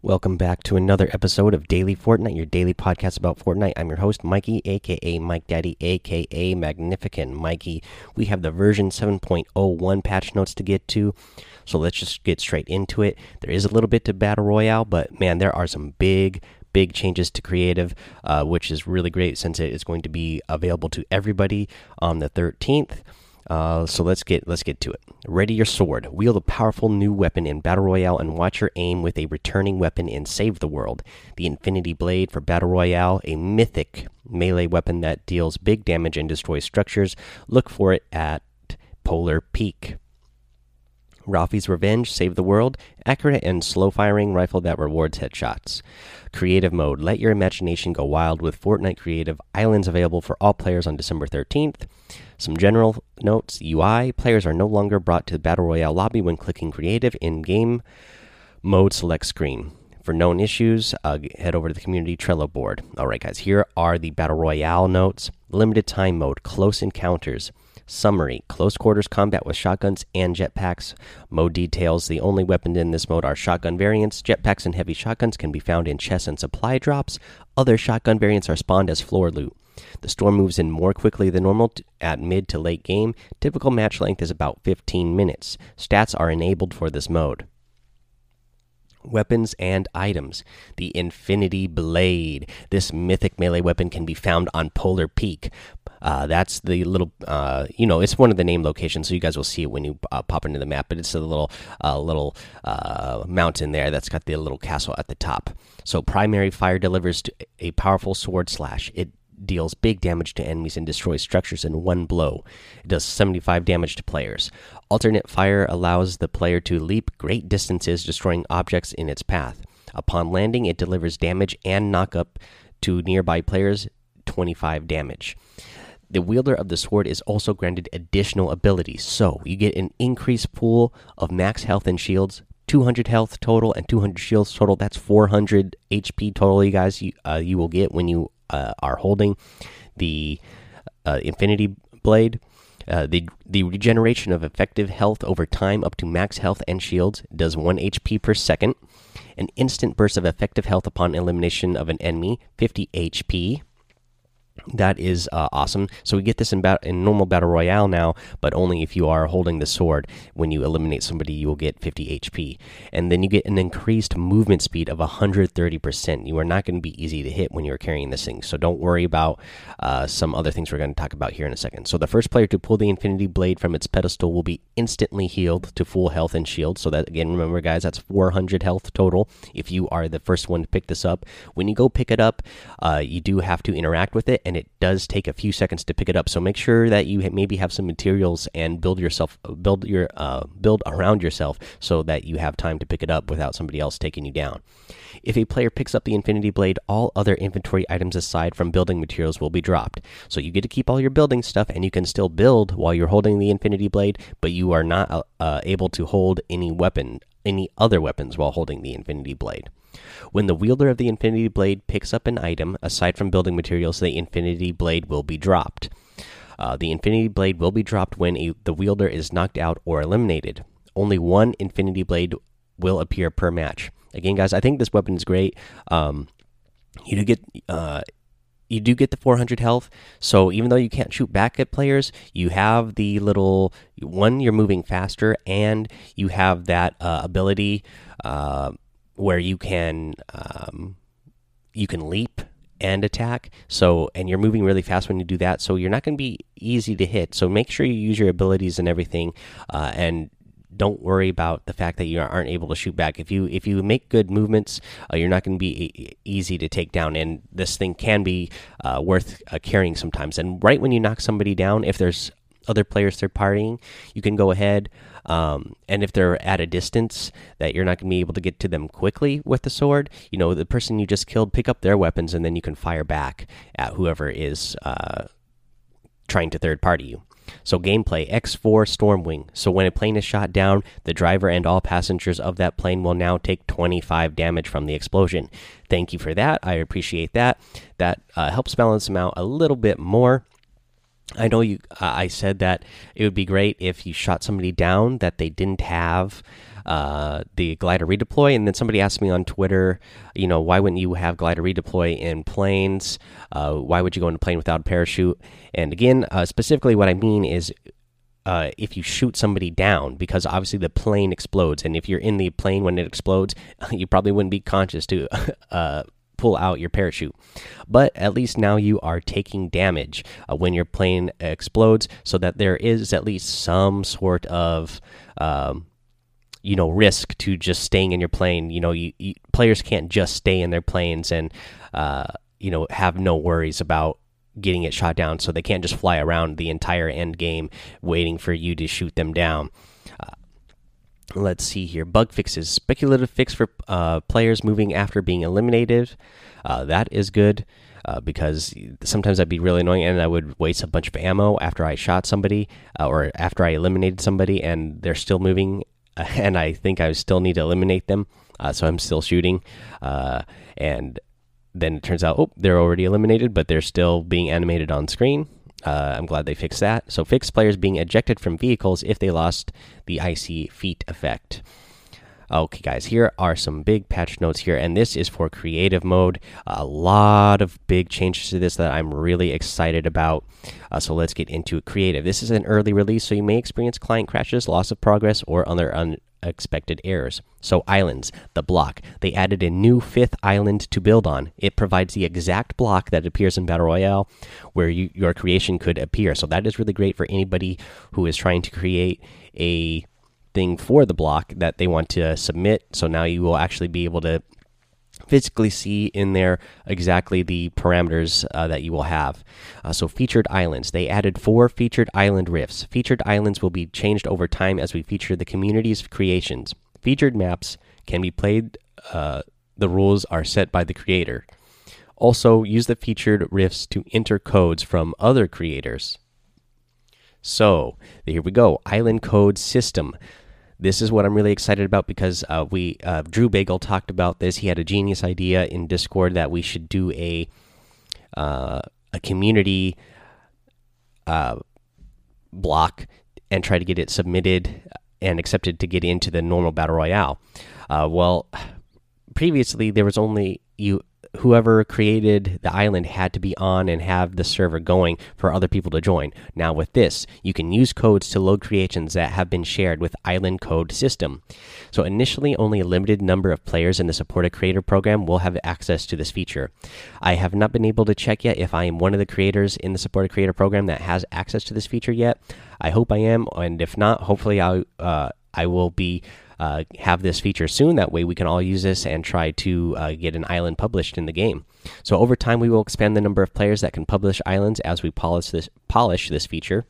Welcome back to another episode of Daily Fortnite, your daily podcast about Fortnite. I'm your host, Mikey, aka Mike Daddy, aka Magnificent Mikey. We have the version 7.01 patch notes to get to, so let's just get straight into it. There is a little bit to Battle Royale, but man, there are some big, big changes to creative, uh, which is really great since it is going to be available to everybody on the 13th. Uh, so let's get let's get to it. Ready your sword. Wield a powerful new weapon in battle royale and watch your aim with a returning weapon in Save the World. The Infinity Blade for battle royale, a mythic melee weapon that deals big damage and destroys structures. Look for it at Polar Peak. Ralphie's Revenge, Save the World, accurate and slow firing rifle that rewards headshots. Creative mode, let your imagination go wild with Fortnite Creative Islands available for all players on December 13th. Some general notes UI players are no longer brought to the Battle Royale lobby when clicking Creative in game mode select screen. For known issues, uh, head over to the community Trello board. All right, guys, here are the Battle Royale notes. Limited time mode, close encounters. Summary Close quarters combat with shotguns and jetpacks. Mode details The only weapons in this mode are shotgun variants. Jetpacks and heavy shotguns can be found in chests and supply drops. Other shotgun variants are spawned as floor loot. The storm moves in more quickly than normal at mid to late game. Typical match length is about 15 minutes. Stats are enabled for this mode. Weapons and items. The Infinity Blade. This mythic melee weapon can be found on Polar Peak. Uh, that's the little, uh, you know, it's one of the name locations, so you guys will see it when you uh, pop into the map. But it's a little, uh, little uh, mountain there that's got the little castle at the top. So primary fire delivers a powerful sword slash. It deals big damage to enemies and destroys structures in one blow. It does 75 damage to players. Alternate fire allows the player to leap great distances, destroying objects in its path. Upon landing, it delivers damage and knock up to nearby players, 25 damage. The wielder of the sword is also granted additional abilities, so you get an increased pool of max health and shields, 200 health total and 200 shields total. That's 400 HP total, you guys. You, uh, you will get when you uh, are holding the uh, Infinity Blade. Uh, the the regeneration of effective health over time up to max health and shields does 1 HP per second. An instant burst of effective health upon elimination of an enemy, 50 HP that is uh, awesome. So we get this in, in normal battle royale now, but only if you are holding the sword. When you eliminate somebody, you will get 50 HP, and then you get an increased movement speed of 130 percent. You are not going to be easy to hit when you are carrying this thing. So don't worry about uh, some other things we're going to talk about here in a second. So the first player to pull the Infinity Blade from its pedestal will be instantly healed to full health and shield. So that again, remember guys, that's 400 health total. If you are the first one to pick this up, when you go pick it up, uh, you do have to interact with it and it does take a few seconds to pick it up. So make sure that you maybe have some materials and build yourself build your uh, build around yourself so that you have time to pick it up without somebody else taking you down. If a player picks up the Infinity Blade, all other inventory items aside from building materials will be dropped. So you get to keep all your building stuff, and you can still build while you're holding the Infinity Blade, but you are not uh, able to hold any weapon, any other weapons while holding the Infinity Blade. When the wielder of the Infinity Blade picks up an item, aside from building materials, the Infinity Blade will be dropped. Uh, the Infinity Blade will be dropped when a, the wielder is knocked out or eliminated. Only one Infinity Blade will appear per match. Again, guys, I think this weapon is great. Um, you do get uh, you do get the 400 health. So even though you can't shoot back at players, you have the little one. You're moving faster, and you have that uh, ability. Uh, where you can um, you can leap and attack. So and you're moving really fast when you do that. So you're not going to be easy to hit. So make sure you use your abilities and everything, uh, and don't worry about the fact that you aren't able to shoot back. If you if you make good movements, uh, you're not going to be easy to take down. And this thing can be uh, worth uh, carrying sometimes. And right when you knock somebody down, if there's other players third partying, you can go ahead. Um, and if they're at a distance that you're not going to be able to get to them quickly with the sword, you know, the person you just killed, pick up their weapons and then you can fire back at whoever is uh, trying to third party you. So, gameplay X4 Stormwing. So, when a plane is shot down, the driver and all passengers of that plane will now take 25 damage from the explosion. Thank you for that. I appreciate that. That uh, helps balance them out a little bit more. I know you. Uh, I said that it would be great if you shot somebody down that they didn't have uh, the glider redeploy, and then somebody asked me on Twitter, you know, why wouldn't you have glider redeploy in planes? Uh, why would you go in a plane without a parachute? And again, uh, specifically, what I mean is. Uh, if you shoot somebody down, because obviously the plane explodes, and if you're in the plane when it explodes, you probably wouldn't be conscious to uh, pull out your parachute. But at least now you are taking damage uh, when your plane explodes, so that there is at least some sort of. Um, you know, risk to just staying in your plane. You know, you, you players can't just stay in their planes and, uh, you know, have no worries about getting it shot down. So they can't just fly around the entire end game waiting for you to shoot them down. Let's see here. Bug fixes speculative fix for uh, players moving after being eliminated. Uh, that is good uh, because sometimes that'd be really annoying and i would waste a bunch of ammo after i shot somebody uh, or after i eliminated somebody and they're still moving and i think i still need to eliminate them uh, so i'm still shooting. Uh, and then it turns out oh they're already eliminated but they're still being animated on screen uh, I'm glad they fixed that. So, fix players being ejected from vehicles if they lost the icy feet effect. Okay, guys, here are some big patch notes here, and this is for creative mode. A lot of big changes to this that I'm really excited about. Uh, so let's get into. Creative. This is an early release, so you may experience client crashes, loss of progress, or other un expected errors. So, islands, the block. They added a new fifth island to build on. It provides the exact block that appears in Battle Royale where you, your creation could appear. So, that is really great for anybody who is trying to create a thing for the block that they want to submit. So, now you will actually be able to physically see in there exactly the parameters uh, that you will have. Uh, so, featured islands. They added four featured island rifts. Featured islands will be changed over time as we feature the community's creations. Featured maps can be played, uh, the rules are set by the creator. Also, use the featured rifts to enter codes from other creators. So, here we go Island Code System this is what I'm really excited about because uh, we uh, Drew Bagel talked about this. He had a genius idea in Discord that we should do a uh, a community uh, block and try to get it submitted and accepted to get into the normal battle royale. Uh, well, previously there was only you whoever created the island had to be on and have the server going for other people to join. Now, with this, you can use codes to load creations that have been shared with Island Code System. So, initially, only a limited number of players in the supported creator program will have access to this feature. I have not been able to check yet if I am one of the creators in the supported creator program that has access to this feature yet. I hope I am, and if not, hopefully, I uh, I will be uh, have this feature soon. That way, we can all use this and try to uh, get an island published in the game. So over time, we will expand the number of players that can publish islands as we polish this polish this feature.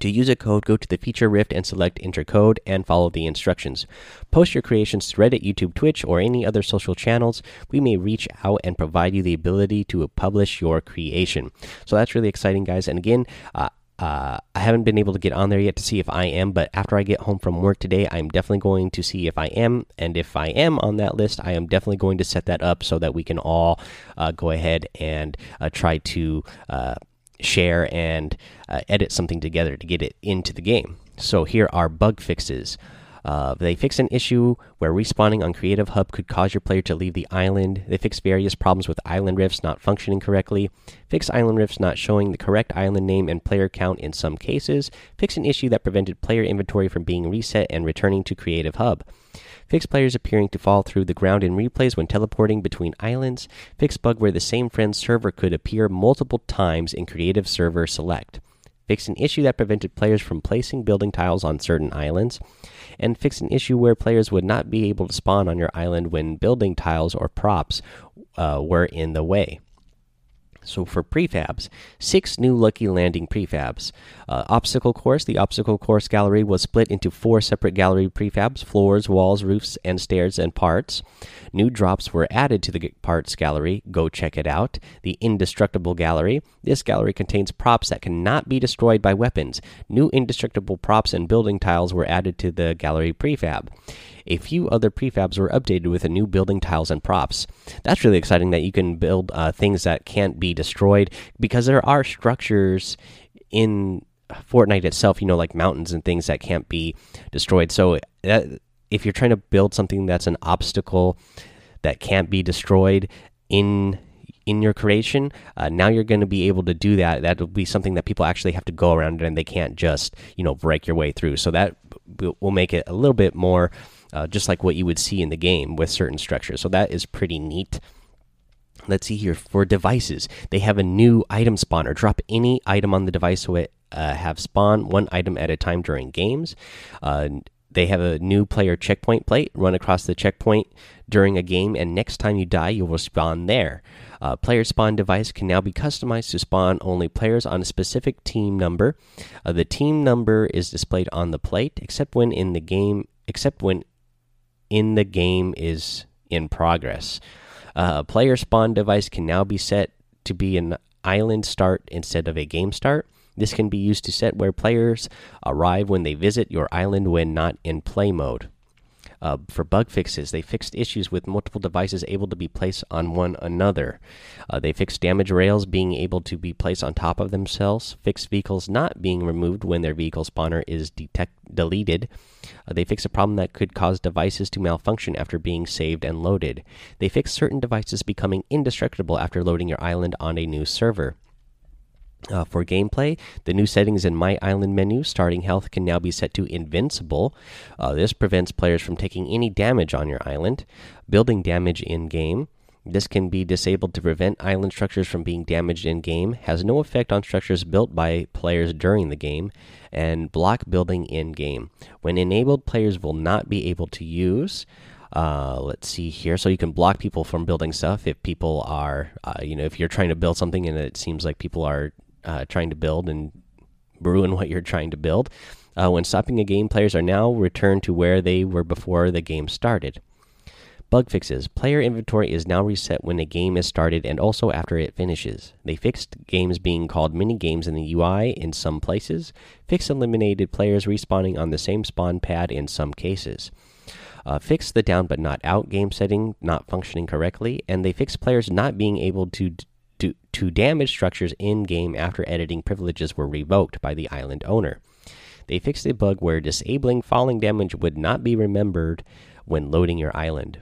To use a code, go to the feature rift and select enter code and follow the instructions. Post your creations to Reddit, YouTube, Twitch, or any other social channels. We may reach out and provide you the ability to publish your creation. So that's really exciting, guys. And again, uh, uh, I haven't been able to get on there yet to see if I am, but after I get home from work today, I'm definitely going to see if I am. And if I am on that list, I am definitely going to set that up so that we can all uh, go ahead and uh, try to uh, share and uh, edit something together to get it into the game. So here are bug fixes. Uh, they fixed an issue where respawning on Creative Hub could cause your player to leave the island. They fixed various problems with island rifts not functioning correctly. Fixed island rifts not showing the correct island name and player count in some cases. Fixed an issue that prevented player inventory from being reset and returning to Creative Hub. Fixed players appearing to fall through the ground in replays when teleporting between islands. Fixed bug where the same friend's server could appear multiple times in Creative Server Select. Fixed an issue that prevented players from placing building tiles on certain islands and fix an issue where players would not be able to spawn on your island when building tiles or props uh, were in the way. So for prefabs, six new Lucky Landing prefabs. Uh, obstacle course. The obstacle course gallery was split into four separate gallery prefabs: floors, walls, roofs, and stairs and parts. New drops were added to the parts gallery. Go check it out. The indestructible gallery. This gallery contains props that cannot be destroyed by weapons. New indestructible props and building tiles were added to the gallery prefab a few other prefabs were updated with a new building tiles and props. That's really exciting that you can build uh, things that can't be destroyed because there are structures in Fortnite itself, you know, like mountains and things that can't be destroyed. So that, if you're trying to build something that's an obstacle that can't be destroyed in in your creation, uh, now you're going to be able to do that. That'll be something that people actually have to go around and they can't just you know break your way through. So that will make it a little bit more uh, just like what you would see in the game with certain structures. So that is pretty neat. Let's see here for devices. They have a new item spawner. Drop any item on the device so it uh, have spawn one item at a time during games. Uh, they have a new player checkpoint plate. Run across the checkpoint during a game, and next time you die, you will spawn there. Uh, player spawn device can now be customized to spawn only players on a specific team number. Uh, the team number is displayed on the plate, except when in the game, except when in the game is in progress. Uh, a player spawn device can now be set to be an island start instead of a game start. This can be used to set where players arrive when they visit your island when not in play mode. Uh, for bug fixes, they fixed issues with multiple devices able to be placed on one another. Uh, they fixed damaged rails being able to be placed on top of themselves, fixed vehicles not being removed when their vehicle spawner is detect deleted. Uh, they fixed a problem that could cause devices to malfunction after being saved and loaded. They fixed certain devices becoming indestructible after loading your island on a new server. Uh, for gameplay, the new settings in My Island menu, starting health can now be set to invincible. Uh, this prevents players from taking any damage on your island. Building damage in game. This can be disabled to prevent island structures from being damaged in game, has no effect on structures built by players during the game, and block building in game. When enabled, players will not be able to use. Uh, let's see here. So you can block people from building stuff if people are, uh, you know, if you're trying to build something and it seems like people are uh, trying to build and ruin what you're trying to build. Uh, when stopping a game, players are now returned to where they were before the game started. Bug fixes. Player inventory is now reset when a game is started and also after it finishes. They fixed games being called mini games in the UI in some places. Fix eliminated players respawning on the same spawn pad in some cases. Uh, the down but not out game setting not functioning correctly, and they fixed players not being able to to, damage structures in game after editing privileges were revoked by the island owner. They fixed a bug where disabling falling damage would not be remembered when loading your island.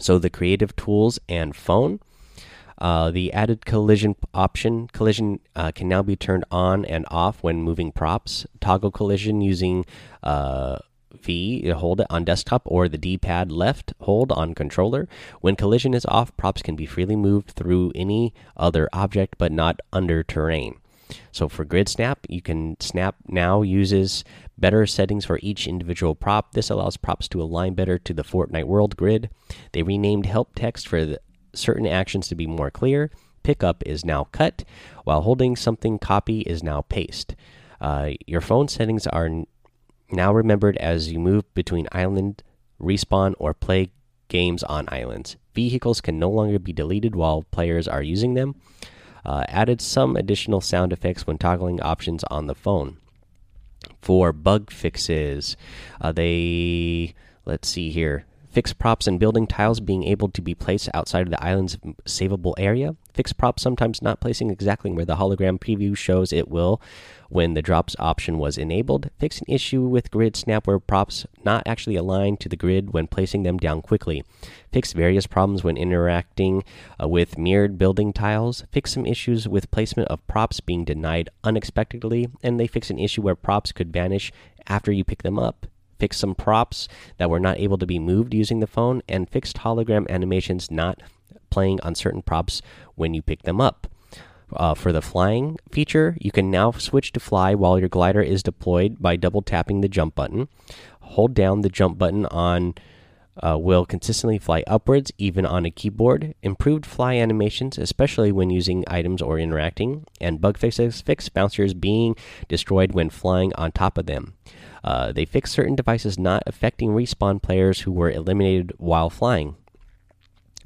So the creative tools and phone. Uh, the added collision option collision uh, can now be turned on and off when moving props. Toggle collision using uh, V, hold it on desktop, or the D pad left hold on controller. When collision is off, props can be freely moved through any other object but not under terrain. So for grid snap, you can snap now uses better settings for each individual prop. This allows props to align better to the Fortnite world grid. They renamed help text for certain actions to be more clear. Pickup is now cut, while holding something copy is now paste. Uh, your phone settings are now remembered as you move between island, respawn, or play games on islands. Vehicles can no longer be deleted while players are using them. Uh, added some additional sound effects when toggling options on the phone. For bug fixes, uh, they let's see here. Fix props and building tiles being able to be placed outside of the island's savable area. Fix props sometimes not placing exactly where the hologram preview shows it will when the drops option was enabled. Fix an issue with grid snap where props not actually aligned to the grid when placing them down quickly. Fix various problems when interacting uh, with mirrored building tiles. Fix some issues with placement of props being denied unexpectedly. And they fix an issue where props could vanish after you pick them up fixed some props that were not able to be moved using the phone, and fixed hologram animations not playing on certain props when you pick them up. Uh, for the flying feature, you can now switch to fly while your glider is deployed by double tapping the jump button. Hold down the jump button on uh, will consistently fly upwards even on a keyboard. Improved fly animations, especially when using items or interacting, and bug fixes fix bouncers being destroyed when flying on top of them. Uh, they fix certain devices not affecting respawn players who were eliminated while flying.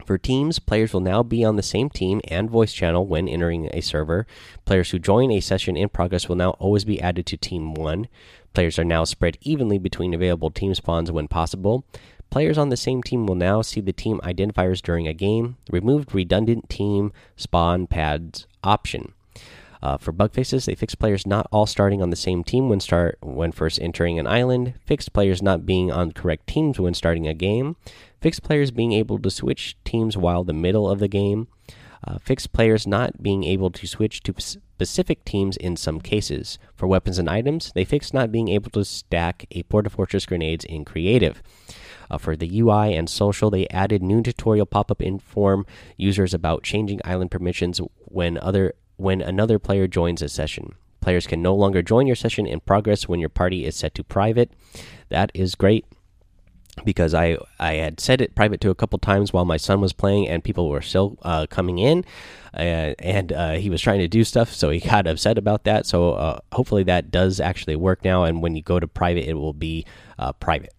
For teams, players will now be on the same team and voice channel when entering a server. Players who join a session in progress will now always be added to Team 1. Players are now spread evenly between available team spawns when possible. Players on the same team will now see the team identifiers during a game. Removed redundant team spawn pads option. Uh, for bug fixes, they fixed players not all starting on the same team when start when first entering an island. Fixed players not being on correct teams when starting a game. Fixed players being able to switch teams while the middle of the game. Uh, fixed players not being able to switch to specific teams in some cases. For weapons and items, they fixed not being able to stack a Porta Fortress grenades in creative. Uh, for the UI and social, they added new tutorial pop up inform users about changing island permissions when other when another player joins a session. Players can no longer join your session in progress when your party is set to private. That is great because I I had set it private to a couple times while my son was playing and people were still uh, coming in, uh, and uh, he was trying to do stuff, so he got upset about that. So uh, hopefully that does actually work now, and when you go to private, it will be uh, private.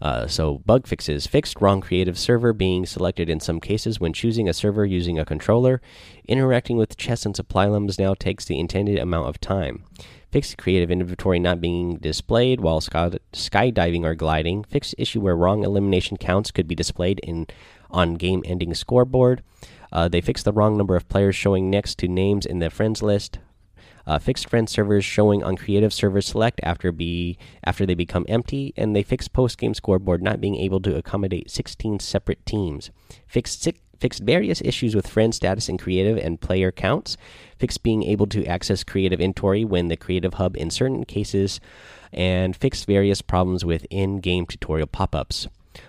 Uh, so, bug fixes fixed wrong creative server being selected in some cases when choosing a server using a controller. Interacting with chests and supply lumps now takes the intended amount of time. Fixed creative inventory not being displayed while sky skydiving or gliding. Fixed issue where wrong elimination counts could be displayed in on game ending scoreboard. Uh, they fixed the wrong number of players showing next to names in the friends list. Uh, fixed friend servers showing on creative servers select after be after they become empty, and they fixed post game scoreboard not being able to accommodate 16 separate teams. Fixed fixed various issues with friend status and creative and player counts. Fixed being able to access creative inventory when the creative hub in certain cases, and fixed various problems with in-game tutorial pop-ups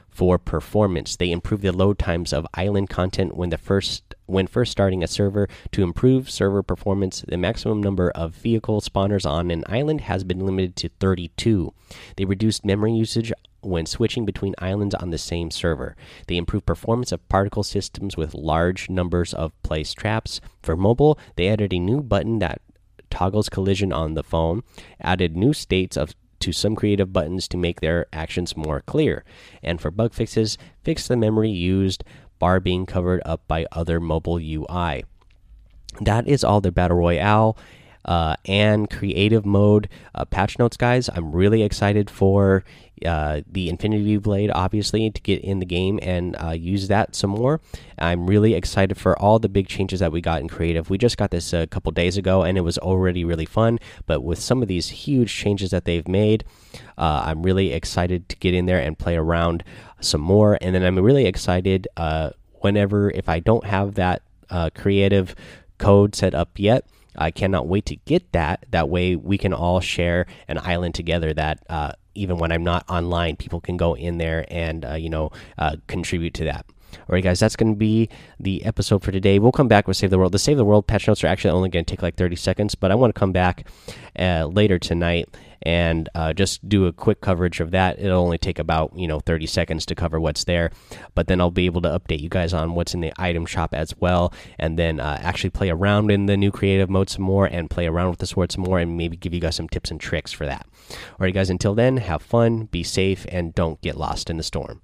for performance. They improved the load times of island content when the first when first starting a server to improve server performance. The maximum number of vehicle spawners on an island has been limited to 32. They reduced memory usage when switching between islands on the same server. They improved performance of particle systems with large numbers of place traps. For mobile, they added a new button that toggles collision on the phone, added new states of to some creative buttons to make their actions more clear. And for bug fixes, fix the memory used bar being covered up by other mobile UI. That is all the Battle Royale uh, and creative mode uh, patch notes, guys. I'm really excited for uh, the Infinity Blade, obviously, to get in the game and uh, use that some more. I'm really excited for all the big changes that we got in creative. We just got this a couple days ago, and it was already really fun. But with some of these huge changes that they've made, uh, I'm really excited to get in there and play around some more. And then I'm really excited uh, whenever, if I don't have that creative code set up yet I cannot wait to get that. That way, we can all share an island together. That uh, even when I'm not online, people can go in there and uh, you know uh, contribute to that. All right, guys, that's going to be the episode for today. We'll come back with Save the World. The Save the World patch notes are actually only going to take like 30 seconds, but I want to come back uh, later tonight and uh, just do a quick coverage of that. It'll only take about you know 30 seconds to cover what's there, but then I'll be able to update you guys on what's in the item shop as well, and then uh, actually play around in the new creative mode some more, and play around with the sword some more, and maybe give you guys some tips and tricks for that. All right, guys. Until then, have fun, be safe, and don't get lost in the storm.